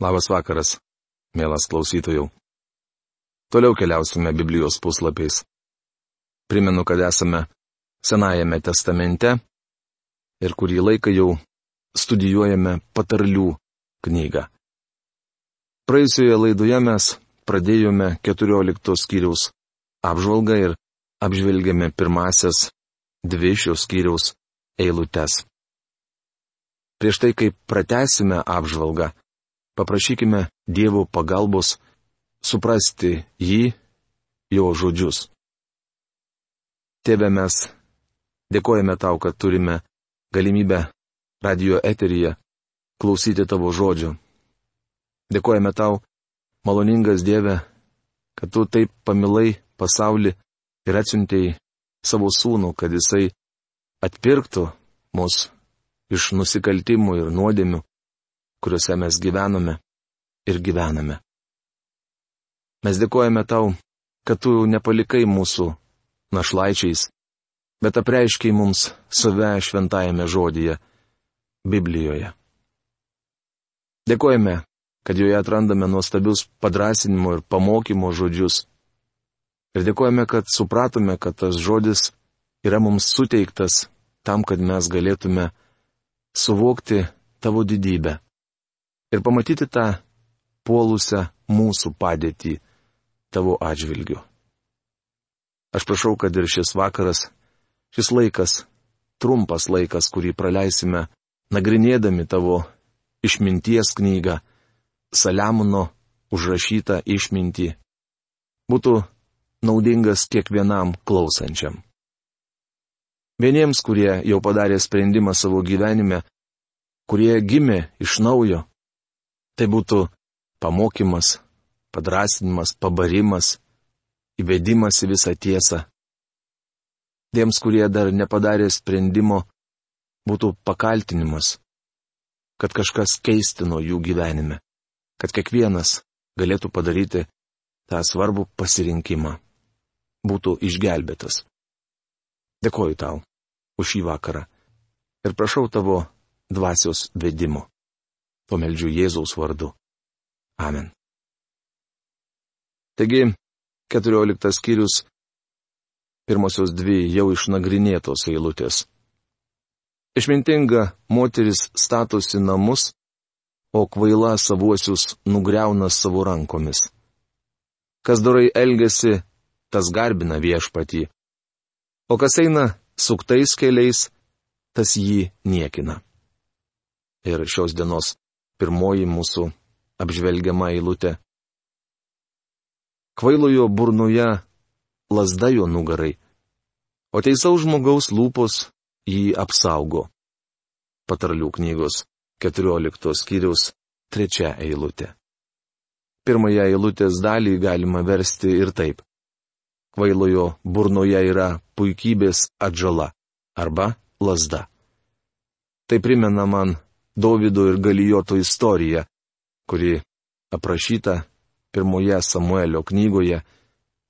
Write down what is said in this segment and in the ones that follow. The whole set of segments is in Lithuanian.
Labas vakaras, mielas klausytojų. Toliau keliausime Biblijos puslapiais. Primenu, kad esame Senajame testamente ir kurį laiką jau studijuojame patarlių knygą. Praėjusioje laidoje mes pradėjome 14 skyriaus apžvalgą ir apžvelgėme pirmasias dvi šios skyriaus eilutes. Prieš tai, kai pratesime apžvalgą, paprašykime Dievo pagalbos suprasti jį, jo žodžius. Tėve mes dėkojame tau, kad turime galimybę radio eteryje klausyti tavo žodžio. Dėkojame tau, maloningas Dieve, kad tu taip pamilai pasaulį ir atsiuntėjai savo sūnų, kad jisai atpirktų mus iš nusikaltimų ir nuodėmių kuriuose mes gyvename ir gyvename. Mes dėkojame tau, kad tu nepalikai mūsų našlaičiais, bet apreiškiai mums save šventajame žodyje - Biblijoje. Dėkojame, kad joje atrandame nuostabius padrasinimo ir pamokymo žodžius. Ir dėkojame, kad supratome, kad tas žodis yra mums suteiktas tam, kad mes galėtume suvokti tavo didybę ir pamatyti tą puolusią mūsų padėtį tavo atžvilgiu. Aš prašau, kad ir šis vakaras, šis laikas, trumpas laikas, kurį praleisime, nagrinėdami tavo išminties knygą, Saliamono užrašytą išmintį, būtų naudingas kiekvienam klausančiam. Vieniems, kurie jau padarė sprendimą savo gyvenime, kurie gimė iš naujo, Tai būtų pamokymas, padrasinimas, pabarimas, įvedimas į visą tiesą. Tiems, kurie dar nepadarė sprendimo, būtų pakaltinimas, kad kažkas keistino jų gyvenime, kad kiekvienas galėtų padaryti tą svarbų pasirinkimą, būtų išgelbėtas. Dėkoju tau už šį vakarą ir prašau tavo dvasios vedimo. Pameldžiu Jėzaus vardu. Amen. Taigi, keturioliktas skyrius, pirmosios dvi jau išnagrinėtos eilutės. Išmintinga moteris statosi namus, o kvaila savuosius nugriauna savo rankomis. Kas dorai elgesi, tas garbina viešpatį, o kas eina suktais keliais, tas jį niekina. Ir šios dienos pirmoji mūsų apžvelgiama eilutė. Kvailojo burnoje lasda jo nugarai, o teisaus žmogaus lūpos jį apsaugo. Patarlių knygos 14 skyriaus 3 eilutė. Pirmąją eilutės dalį galima versti ir taip. Kvailojo burnoje yra puikybės atžala arba lasda. Tai primena man Davido ir Galijoto istorija, kuri aprašyta pirmoje Samuelio knygoje,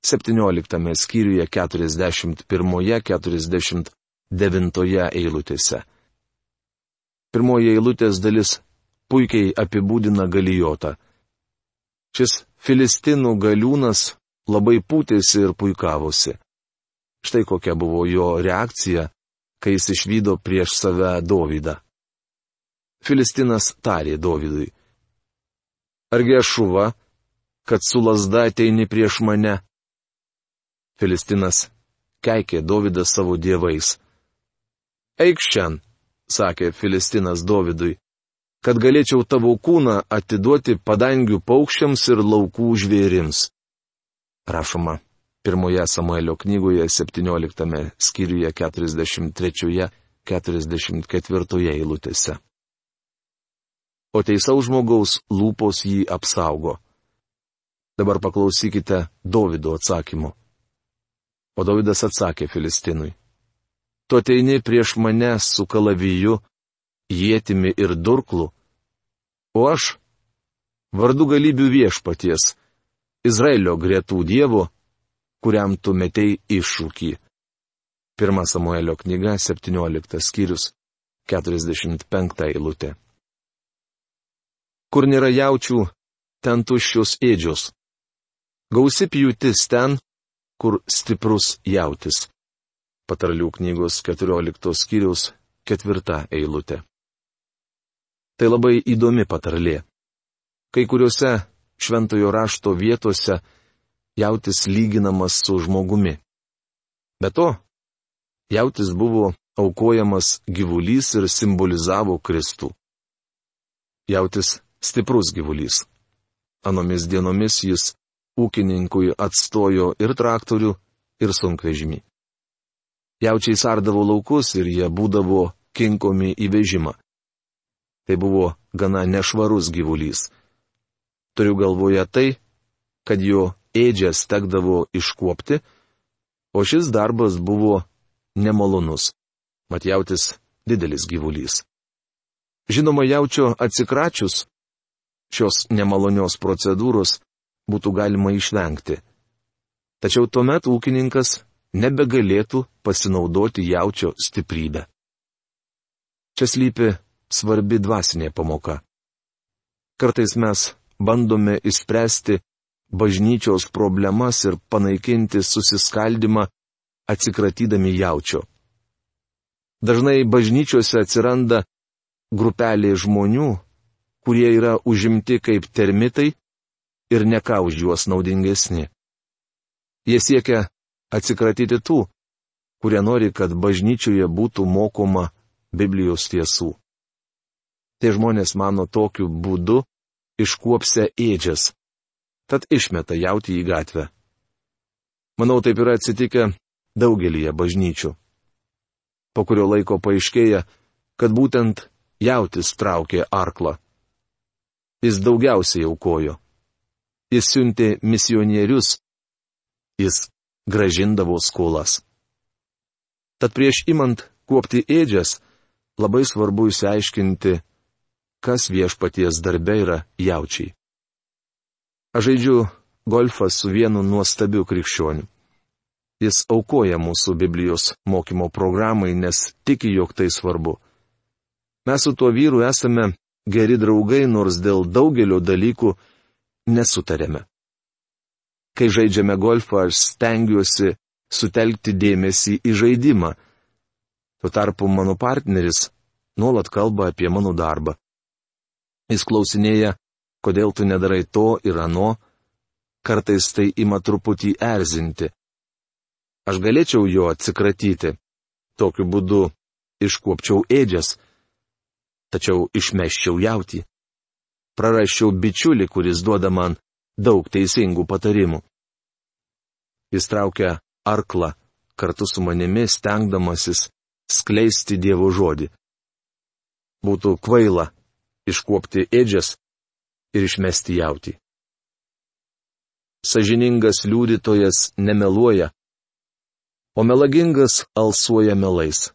17 skyriuje 41-49 eilutėse. Pirmoji eilutės dalis puikiai apibūdina Galijotą. Šis filistinų galiūnas labai pūtėsi ir puikavosi. Štai kokia buvo jo reakcija, kai jis išvydo prieš save Dovydą. Filistinas tarė Dovydui. Argi aš šuva, kad su lasda ateini prieš mane? Filistinas keikė Dovydą savo dievais. Eik šiandien, sakė Filistinas Dovydui, kad galėčiau tavo kūną atiduoti padangių paukščiams ir laukų žvėrims. Rašoma pirmoje Samuelio knygoje 17 skyriuje 43-44 eilutėse o teisaus žmogaus lūpos jį apsaugo. Dabar paklausykite Davido atsakymu. O Davidas atsakė Filistinui. Tu ateini prieš mane su kalaviju, jėtimi ir durklu, o aš, vardu galybių viešpaties, Izraelio gretų dievo, kuriam tu metei iššūkį. 1 Samuelio knyga 17 skyrius 45 eilutė. Kur nėra jaučių, ten tuščios ėdžios. Gausi pjūtis ten, kur stiprus jautis. Patarlių knygos 14 skyriaus ketvirta eilutė. Tai labai įdomi patarlė. Kai kuriuose šventojo rašto vietose jautis lyginamas su žmogumi. Be to, jautis buvo aukojamas gyvulys ir simbolizavo Kristų. Jautis stiprus gyvulys. Anomis dienomis jis ūkininkui atstojo ir traktorių, ir sunkvežimį. Jaučiai sardavo laukus ir jie būdavo kinkomi į vežimą. Tai buvo gana nešvarus gyvulys. Turiu galvoje tai, kad jo ėdžias tekdavo iškuopti, o šis darbas buvo nemalonus. Matjautis didelis gyvulys. Žinoma, jaučio atsikračius šios nemalonios procedūros būtų galima išvengti. Tačiau tuomet ūkininkas nebegalėtų pasinaudoti jaučio stiprybę. Čia slypi svarbi dvasinė pamoka. Kartais mes bandome išspręsti bažnyčios problemas ir panaikinti susiskaldimą, atsikratydami jaučio. Dažnai bažnyčiose atsiranda grupelė žmonių, kurie yra užimti kaip termitai ir neką už juos naudingesni. Jie siekia atsikratyti tų, kurie nori, kad bažnyčioje būtų mokoma Biblijos tiesų. Tie žmonės mano tokiu būdu iškuopsia ėdžias, tad išmeta jauti į gatvę. Manau, taip yra atsitikę daugelįje bažnyčių. Po kurio laiko paaiškėja, kad būtent jautis traukė arklą. Jis daugiausiai aukojo. Jis siuntė misionierius. Jis gražindavo skolas. Tad prieš imant kuopti ėdžias, labai svarbu įsiaiškinti, kas viešpaties darbe yra jaučiai. Aš žaidžiu golfą su vienu nuostabiu krikščioniu. Jis aukoja mūsų Biblijos mokymo programai, nes tiki, jog tai svarbu. Mes su tuo vyru esame geri draugai, nors dėl daugelio dalykų nesutarėme. Kai žaidžiame golfą, aš stengiuosi sutelkti dėmesį į žaidimą. Tuo tarpu mano partneris nuolat kalba apie mano darbą. Jis klausinėja, kodėl tu nedarai to ir ano, kartais tai ima truputį erzinti. Aš galėčiau jo atsikratyti, tokiu būdu iškuopčiau ėdžias, tačiau išmeščiau jauti. Prarasčiau bičiulį, kuris duoda man daug teisingų patarimų. Jis traukia arklą kartu su manimi, stengdamasis skleisti Dievo žodį. Būtų kvaila iškuopti ėdžias ir išmesti jauti. Sažiningas liudytojas nemeluoja, o melagingas alsuoja melais.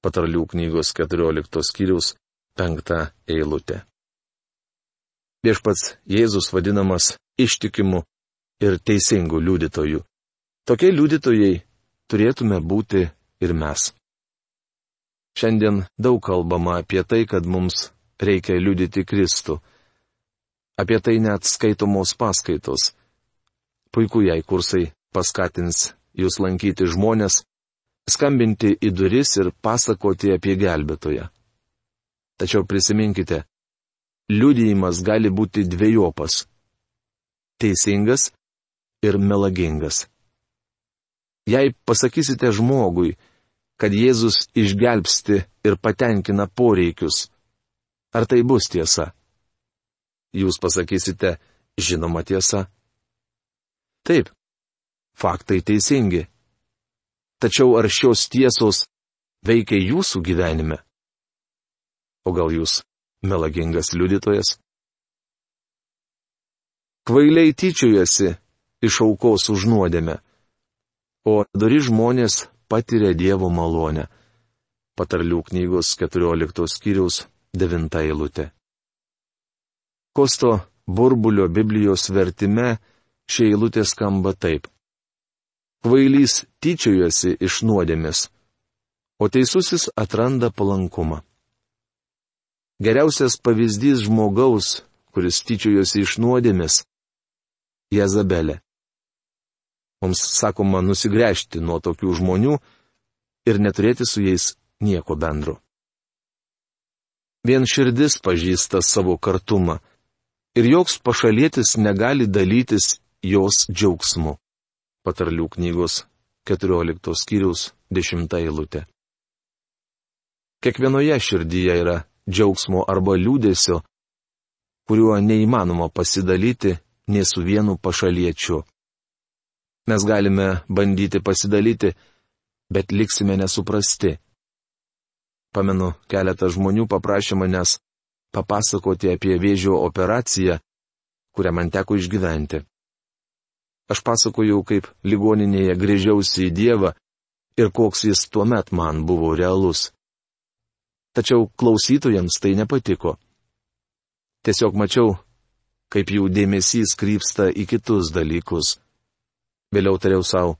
Patarlių knygos 14 skyrius 5 eilutė. Viešpats Jėzus vadinamas ištikimu ir teisingu liudytoju. Tokie liudytojai turėtume būti ir mes. Šiandien daug kalbama apie tai, kad mums reikia liudyti Kristų. Apie tai net skaitomos paskaitos. Puiku, jei kursai paskatins jūs lankyti žmonės, skambinti į duris ir pasakoti apie gelbėtoją. Tačiau prisiminkite, liudijimas gali būti dviejopas - teisingas ir melagingas. Jei pasakysite žmogui, kad Jėzus išgelbsti ir patenkina poreikius, ar tai bus tiesa? Jūs pasakysite, žinoma tiesa. Taip, faktai teisingi. Tačiau ar šios tiesos veikia jūsų gyvenime? O gal jūs melagingas liudytojas? Kvailiai tyčiojasi iš aukos už nuodėmę, o dori žmonės patiria Dievo malonę. Patarlių knygos 14 skyriaus 9 eilutė. Kosto burbulio Biblijos vertime šie eilutė skamba taip. Kvailys tyčiojosi iš nuodėmės, o teisusis atranda palankumą. Geriausias pavyzdys žmogaus, kuris tyčiojosi iš nuodėmis - Jezabelė. Mums sakoma nusigręžti nuo tokių žmonių ir neturėti su jais nieko bendro. Vien širdis pažįsta savo kartumą ir joks pašalietis negali dalytis jos džiaugsmu. Patarlių knygos 14 skyriaus 10 eilutė. Kiekvienoje širdyje yra džiaugsmo arba liūdėsio, kuriuo neįmanoma pasidalyti nei su vienu pašaliečiu. Mes galime bandyti pasidalyti, bet liksime nesuprasti. Pamenu, keletą žmonių paprašė manęs papasakoti apie vėžio operaciją, kurią man teko išgyventi. Aš pasakojau, kaip ligoninėje grįžiausi į Dievą ir koks jis tuomet man buvo realus tačiau klausytojams tai nepatiko. Tiesiog mačiau, kaip jų dėmesys krypsta į kitus dalykus. Vėliau tariau savo.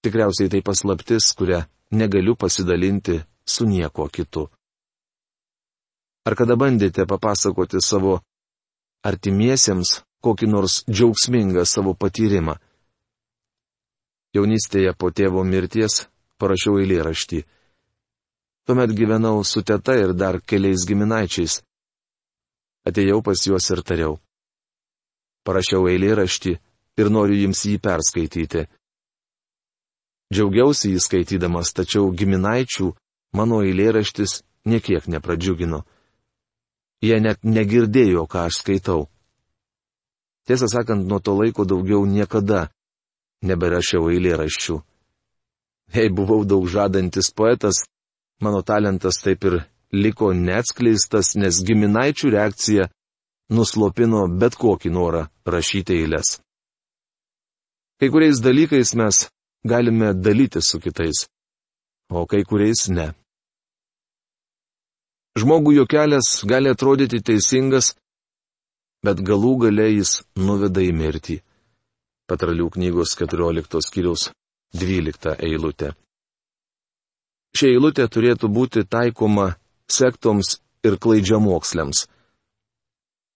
Tikriausiai tai paslaptis, kurią negaliu pasidalinti su nieko kitu. Ar kada bandėte papasakoti savo artimiesiems kokį nors džiaugsmingą savo patyrimą? Jaunystėje po tėvo mirties parašiau eilėraštį. Tuomet gyvenau su teta ir dar keliais giminaičiais. Atėjau pas juos ir tariau. Parašiau eilėraštį ir noriu jums jį perskaityti. Džiaugiausi jį skaitydamas, tačiau giminaičių mano eilėraštis niekiek nepradžiugino. Jie net negirdėjo, ką aš skaitau. Tiesą sakant, nuo to laiko daugiau niekada neberašiau eilėraščių. Jei buvau daug žadantis poetas, mano talentas taip ir liko neatskleistas, nes giminaičių reakcija nuslopino bet kokį norą rašyti eilės. Kai kuriais dalykais mes galime dalyti su kitais, o kai kuriais ne. Žmogų jo kelias gali atrodyti teisingas, bet galų gale jis nuveda į mirtį. Patralių knygos 14 skyriaus 12 eilutė. Ši eilutė turėtų būti taikoma sektoms ir klaidžiamoksliams.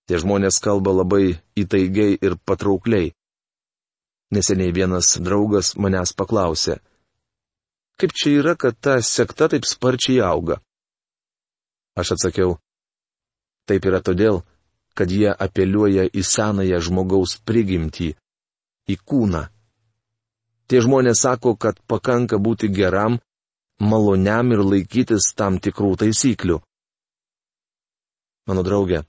Tie žmonės kalba labai įtaigiai ir patraukliai. Neseniai vienas draugas manęs paklausė, kaip čia yra, kad ta sekta taip sparčiai auga. Aš atsakiau, taip yra todėl, kad jie apeliuoja į senąją žmogaus prigimtį, į kūną. Tie žmonės sako, kad pakanka būti geram, maloniam ir laikytis tam tikrų taisyklių. Mano draugė,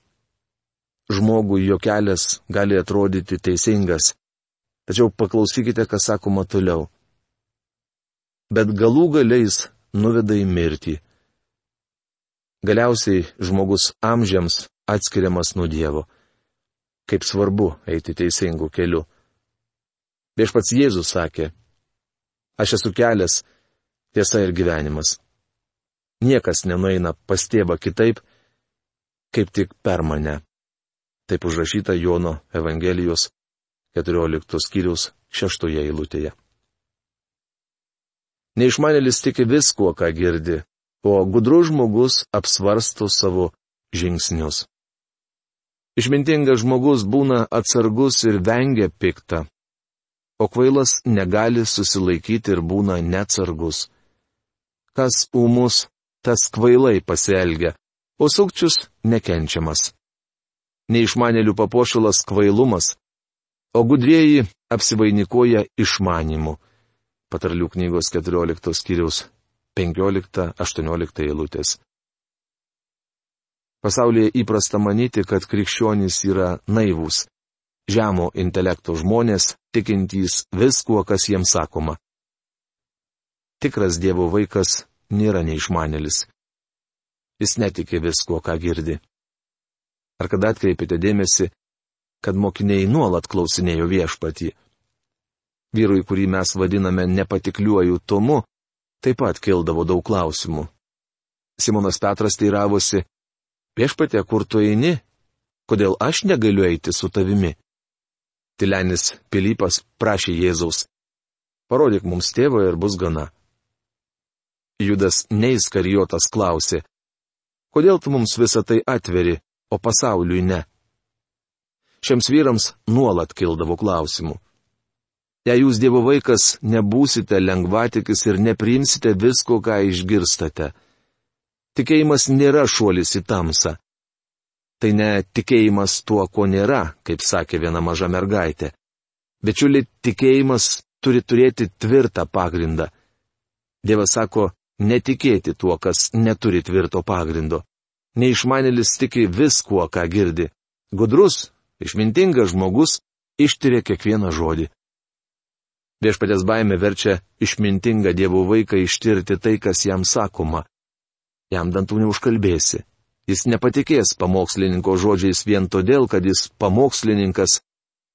žmogui jo kelias gali atrodyti teisingas, tačiau paklausykite, kas sakoma toliau. Bet galų galiais nuveda į mirtį. Galiausiai žmogus amžiams atskiriamas nuo Dievo. Kaip svarbu eiti teisingu keliu. Viešpats Jėzus sakė, aš esu kelias, tiesa ir gyvenimas. Niekas nenueina pas tėvą kitaip, kaip tik per mane. Taip užrašyta Jono Evangelijos 14 skyrius 6 eilutėje. Neišmanėlis tiki viskuo, ką girdi, o gudrus žmogus apsvarsto savo žingsnius. Išmintingas žmogus būna atsargus ir vengia piktą, o kvailas negali susilaikyti ir būna neatsargus kas ūmus, tas kvailai pasielgia, o sukčius nekenčiamas. Neišmanėlių papuošalas kvailumas, o gudrieji apsivainikuoja išmanimu. Patarlių knygos 14 skyriaus 15-18 eilutės. Pasaulyje įprasta manyti, kad krikščionys yra naivūs, žemo intelekto žmonės, tikintys viskuo, kas jiems sakoma tikras Dievo vaikas nėra neišmanėlis. Jis netiki visko, ką girdi. Ar kada atkreipėte dėmesį, kad mokiniai nuolat klausinėjo viešpatį? Vyrui, kurį mes vadiname nepatikliuoju Tomu, taip pat kildavo daug klausimų. Simonas Petras teiravosi, viešpatė, kur tu eini? Kodėl aš negaliu eiti su tavimi? Tilenis Pilypas prašė Jėzaus. Parodyk mums tėvą ir bus gana. Judas neiskarijotas klausė, kodėl tu mums visą tai atveri, o pasauliui ne. Šiems vyrams nuolat kildavo klausimų. Jei jūs Dievo vaikas nebūsite lengvatikis ir nepriimsite visko, ką išgirstate. Tikėjimas nėra šuolis į tamsą. Tai ne tikėjimas tuo, ko nėra, kaip sakė viena maža mergaitė. Bičiuli, tikėjimas turi turėti tvirtą pagrindą. Dievas sako, netikėti tuo, kas neturi tvirto pagrindo. Neišmanėlis tiki viskuo, ką girdi. Gudrus, išmintingas žmogus ištiria kiekvieną žodį. Viešpatės baime verčia išmintingą Dievo vaiką ištirti tai, kas jam sakoma. Jam dantų neužkalbėsi. Jis nepatikės pamokslininko žodžiais vien todėl, kad jis pamokslininkas,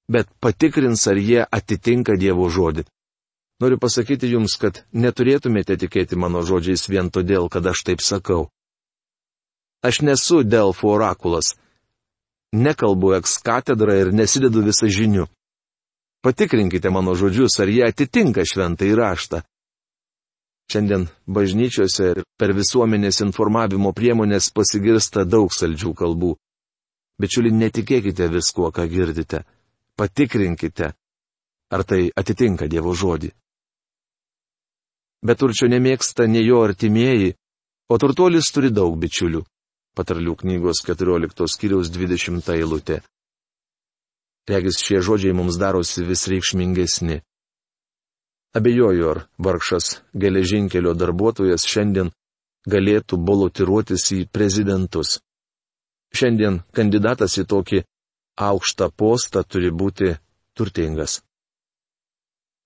bet patikrins, ar jie atitinka Dievo žodį. Noriu pasakyti jums, kad neturėtumėte tikėti mano žodžiais vien todėl, kad aš taip sakau. Aš nesu Delfo orakulas. Nekalbu eks katedrą ir nesidedu visą žinių. Patikrinkite mano žodžius, ar jie atitinka šventą įraštą. Šiandien bažnyčiose ir per visuomenės informavimo priemonės pasigirsta daug saldžių kalbų. Bičiuli, netikėkite viskuo, ką girdite. Patikrinkite, ar tai atitinka Dievo žodį. Bet turčio nemėgsta ne jo artimieji, o turtuolis turi daug bičiulių. Patarlių knygos 14 skyriaus 20 eilutė. Regis šie žodžiai mums darosi vis reikšmingesni. Abejoju, ar vargšas geležinkelio darbuotojas šiandien galėtų bolotiruotis į prezidentus. Šiandien kandidatas į tokį aukštą postą turi būti turtingas.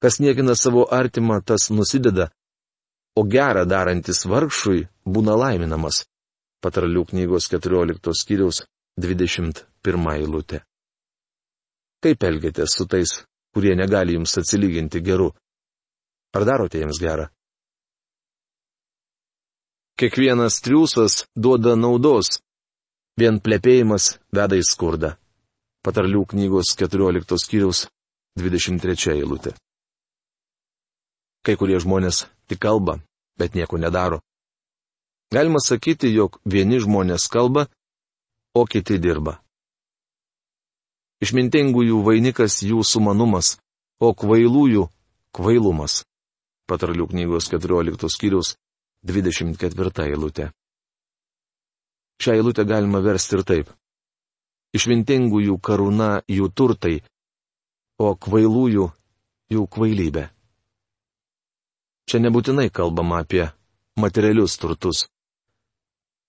Kas niekina savo artimą, tas nusideda, o gerą darantis vargšui būna laiminamas. Patarlių knygos 14 skyriaus 21 eilutė. Kaip elgiatės su tais, kurie negali jums atsilyginti geru? Ar darote jiems gerą? Kiekvienas triūsas duoda naudos, vien plepėjimas veda į skurdą. Patarlių knygos 14 skyriaus 23 eilutė. Kai kurie žmonės tik kalba, bet nieko nedaro. Galima sakyti, jog vieni žmonės kalba, o kiti dirba. Išmintingųjų vainikas jų sumanumas, o kvailųjų - kvailumas. Patarlių knygos 14 skyrius 24 eilutė. Šią eilutę galima versti ir taip. Išmintingųjų karūna jų turtai, o kvailųjų jų kvailybė. Čia nebūtinai kalbama apie materialius turtus.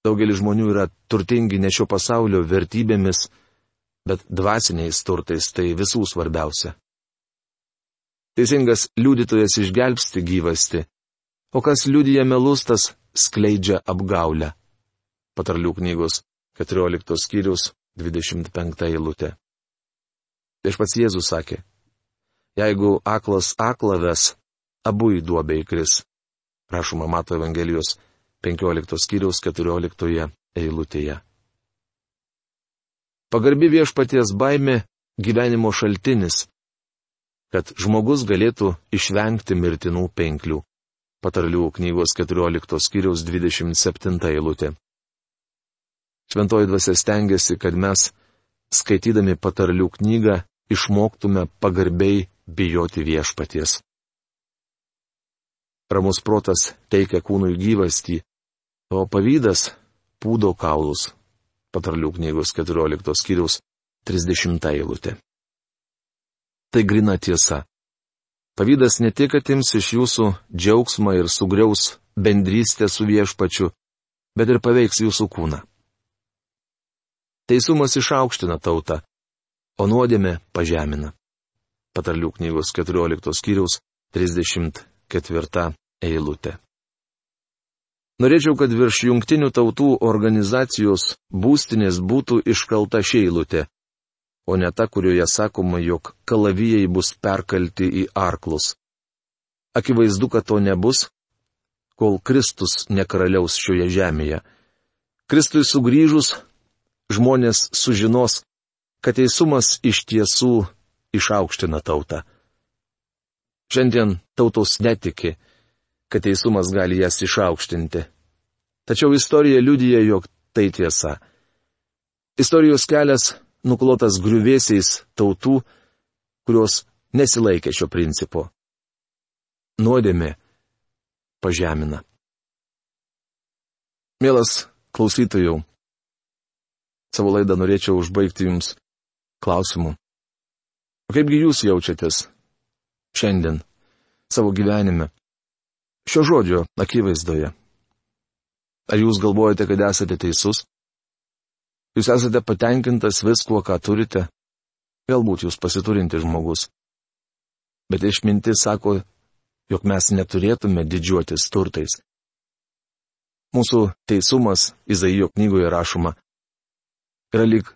Daugelis žmonių yra turtingi ne šio pasaulio vertybėmis, bet dvasiniais turtais tai visų svarbiausia. Teisingas liudytojas išgelbsti gyvasti, o kas liudyja melus, tas skleidžia apgaulę. Patarlių knygos 14 skyrius 25 eilutė. Iš pats Jėzus sakė, jeigu aklas aklaves, abu į duobę įkris. Prašoma Mato Evangelijos 15 skyriaus 14 eilutėje. Pagarbi viešpaties baime gyvenimo šaltinis, kad žmogus galėtų išvengti mirtinų penklių. Patarlių knygos 14 skyriaus 27 eilutė. Šventoji dvasia stengiasi, kad mes, skaitydami patarlių knygą, išmoktume pagarbiai bijoti viešpaties. Ramus protas teikia kūnui gyvastį, o pavydas pūdo kaulus patarlių knygos 14 skyriaus 30 eilutė. Tai grina tiesa. Pavydas ne tik atims iš jūsų džiaugsmą ir sugriaus bendrystę su viešpačiu, bet ir paveiks jūsų kūną. Teisumas išaukština tautą, o nuodėmė pažemina. Patarlių knygos 14 skyriaus 34 eilutė. Norėčiau, kad virš jungtinių tautų organizacijos būstinės būtų iškalta šeilutė, o ne ta, kurioje sakoma, jog kalavijai bus perkalti į arklus. Akivaizdu, kad to nebus, kol Kristus nekaraliaus šioje žemėje. Kristui sugrįžus, žmonės sužinos, kad teisumas iš tiesų išaukština tautą. Šiandien tautos netiki, kad teisumas gali jas išaukštinti. Tačiau istorija liudyja, jog tai tiesa. Istorijos kelias nuklotas griuvėsiais tautų, kurios nesilaikė šio principo. Nuodėmė pažemina. Mielas klausytojų, savo laidą norėčiau užbaigti jums klausimu. O kaipgi jūs jaučiatės šiandien savo gyvenime, šio žodžio akivaizdoje? Ar jūs galvojate, kad esate teisus? Jūs esate patenkintas viskuo, ką turite? Galbūt jūs pasiturinti žmogus. Bet išmintis sako, jog mes neturėtume didžiuotis turtais. Mūsų teisumas, Izaijo knygoje rašoma, yra lyg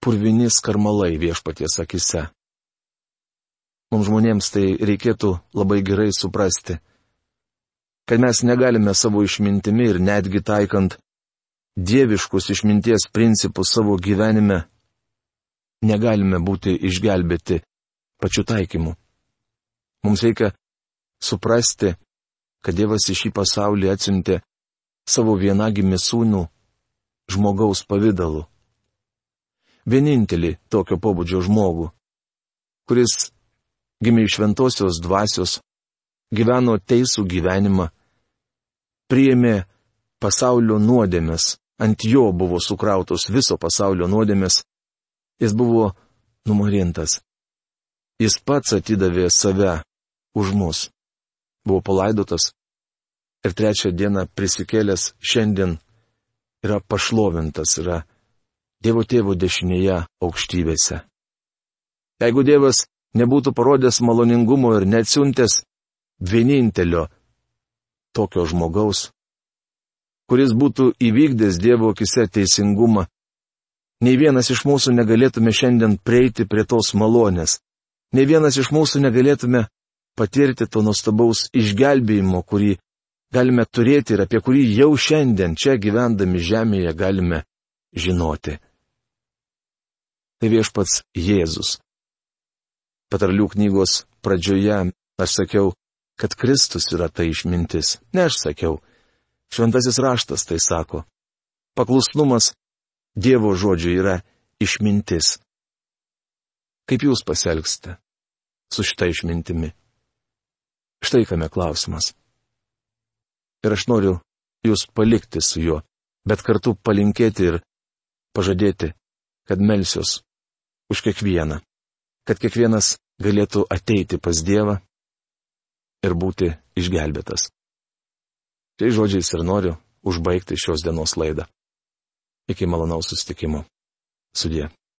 purvinis karmalai viešpaties akise. Mums žmonėms tai reikėtų labai gerai suprasti, kad mes negalime savo išmintimi ir netgi taikant dieviškus išminties principus savo gyvenime, negalime būti išgelbėti pačiu taikymu. Mums reikia suprasti, kad Dievas į šį pasaulį atsiuntė savo vienagimį sūnų žmogaus pavydalu. Vienintelį tokio pobūdžio žmogų, kuris gimė iš šventosios dvasios, gyveno teisų gyvenimą, priėmė pasaulio nuodėmės, ant jo buvo sukrautos viso pasaulio nuodėmės, jis buvo numarintas. Jis pats atidavė save už mus buvo palaidotas ir trečią dieną prisikėlęs šiandien yra pašlovintas, yra Dievo tėvo dešinėje aukštybėse. Jeigu Dievas nebūtų parodęs maloningumo ir neatsiuntęs vienintelio tokio žmogaus, kuris būtų įvykdęs Dievo akise teisingumą, nei vienas iš mūsų negalėtume šiandien prieiti prie tos malonės, nei vienas iš mūsų negalėtume patirti to nuostabaus išgelbėjimo, kurį galime turėti ir apie kurį jau šiandien čia gyvendami žemėje galime žinoti. Tai viešpats Jėzus. Patarlių knygos pradžioje aš sakiau, kad Kristus yra ta išmintis. Ne aš sakiau. Šventasis raštas tai sako. Paklusnumas Dievo žodžiu yra išmintis. Kaip jūs pasielgsite su šita išmintimi? Štai kame klausimas. Ir aš noriu jūs palikti su juo, bet kartu palinkėti ir pažadėti, kad melsiuos už kiekvieną, kad kiekvienas galėtų ateiti pas Dievą ir būti išgelbėtas. Tai žodžiais ir noriu užbaigti šios dienos laidą. Iki malonaus sustikimo. Sudie.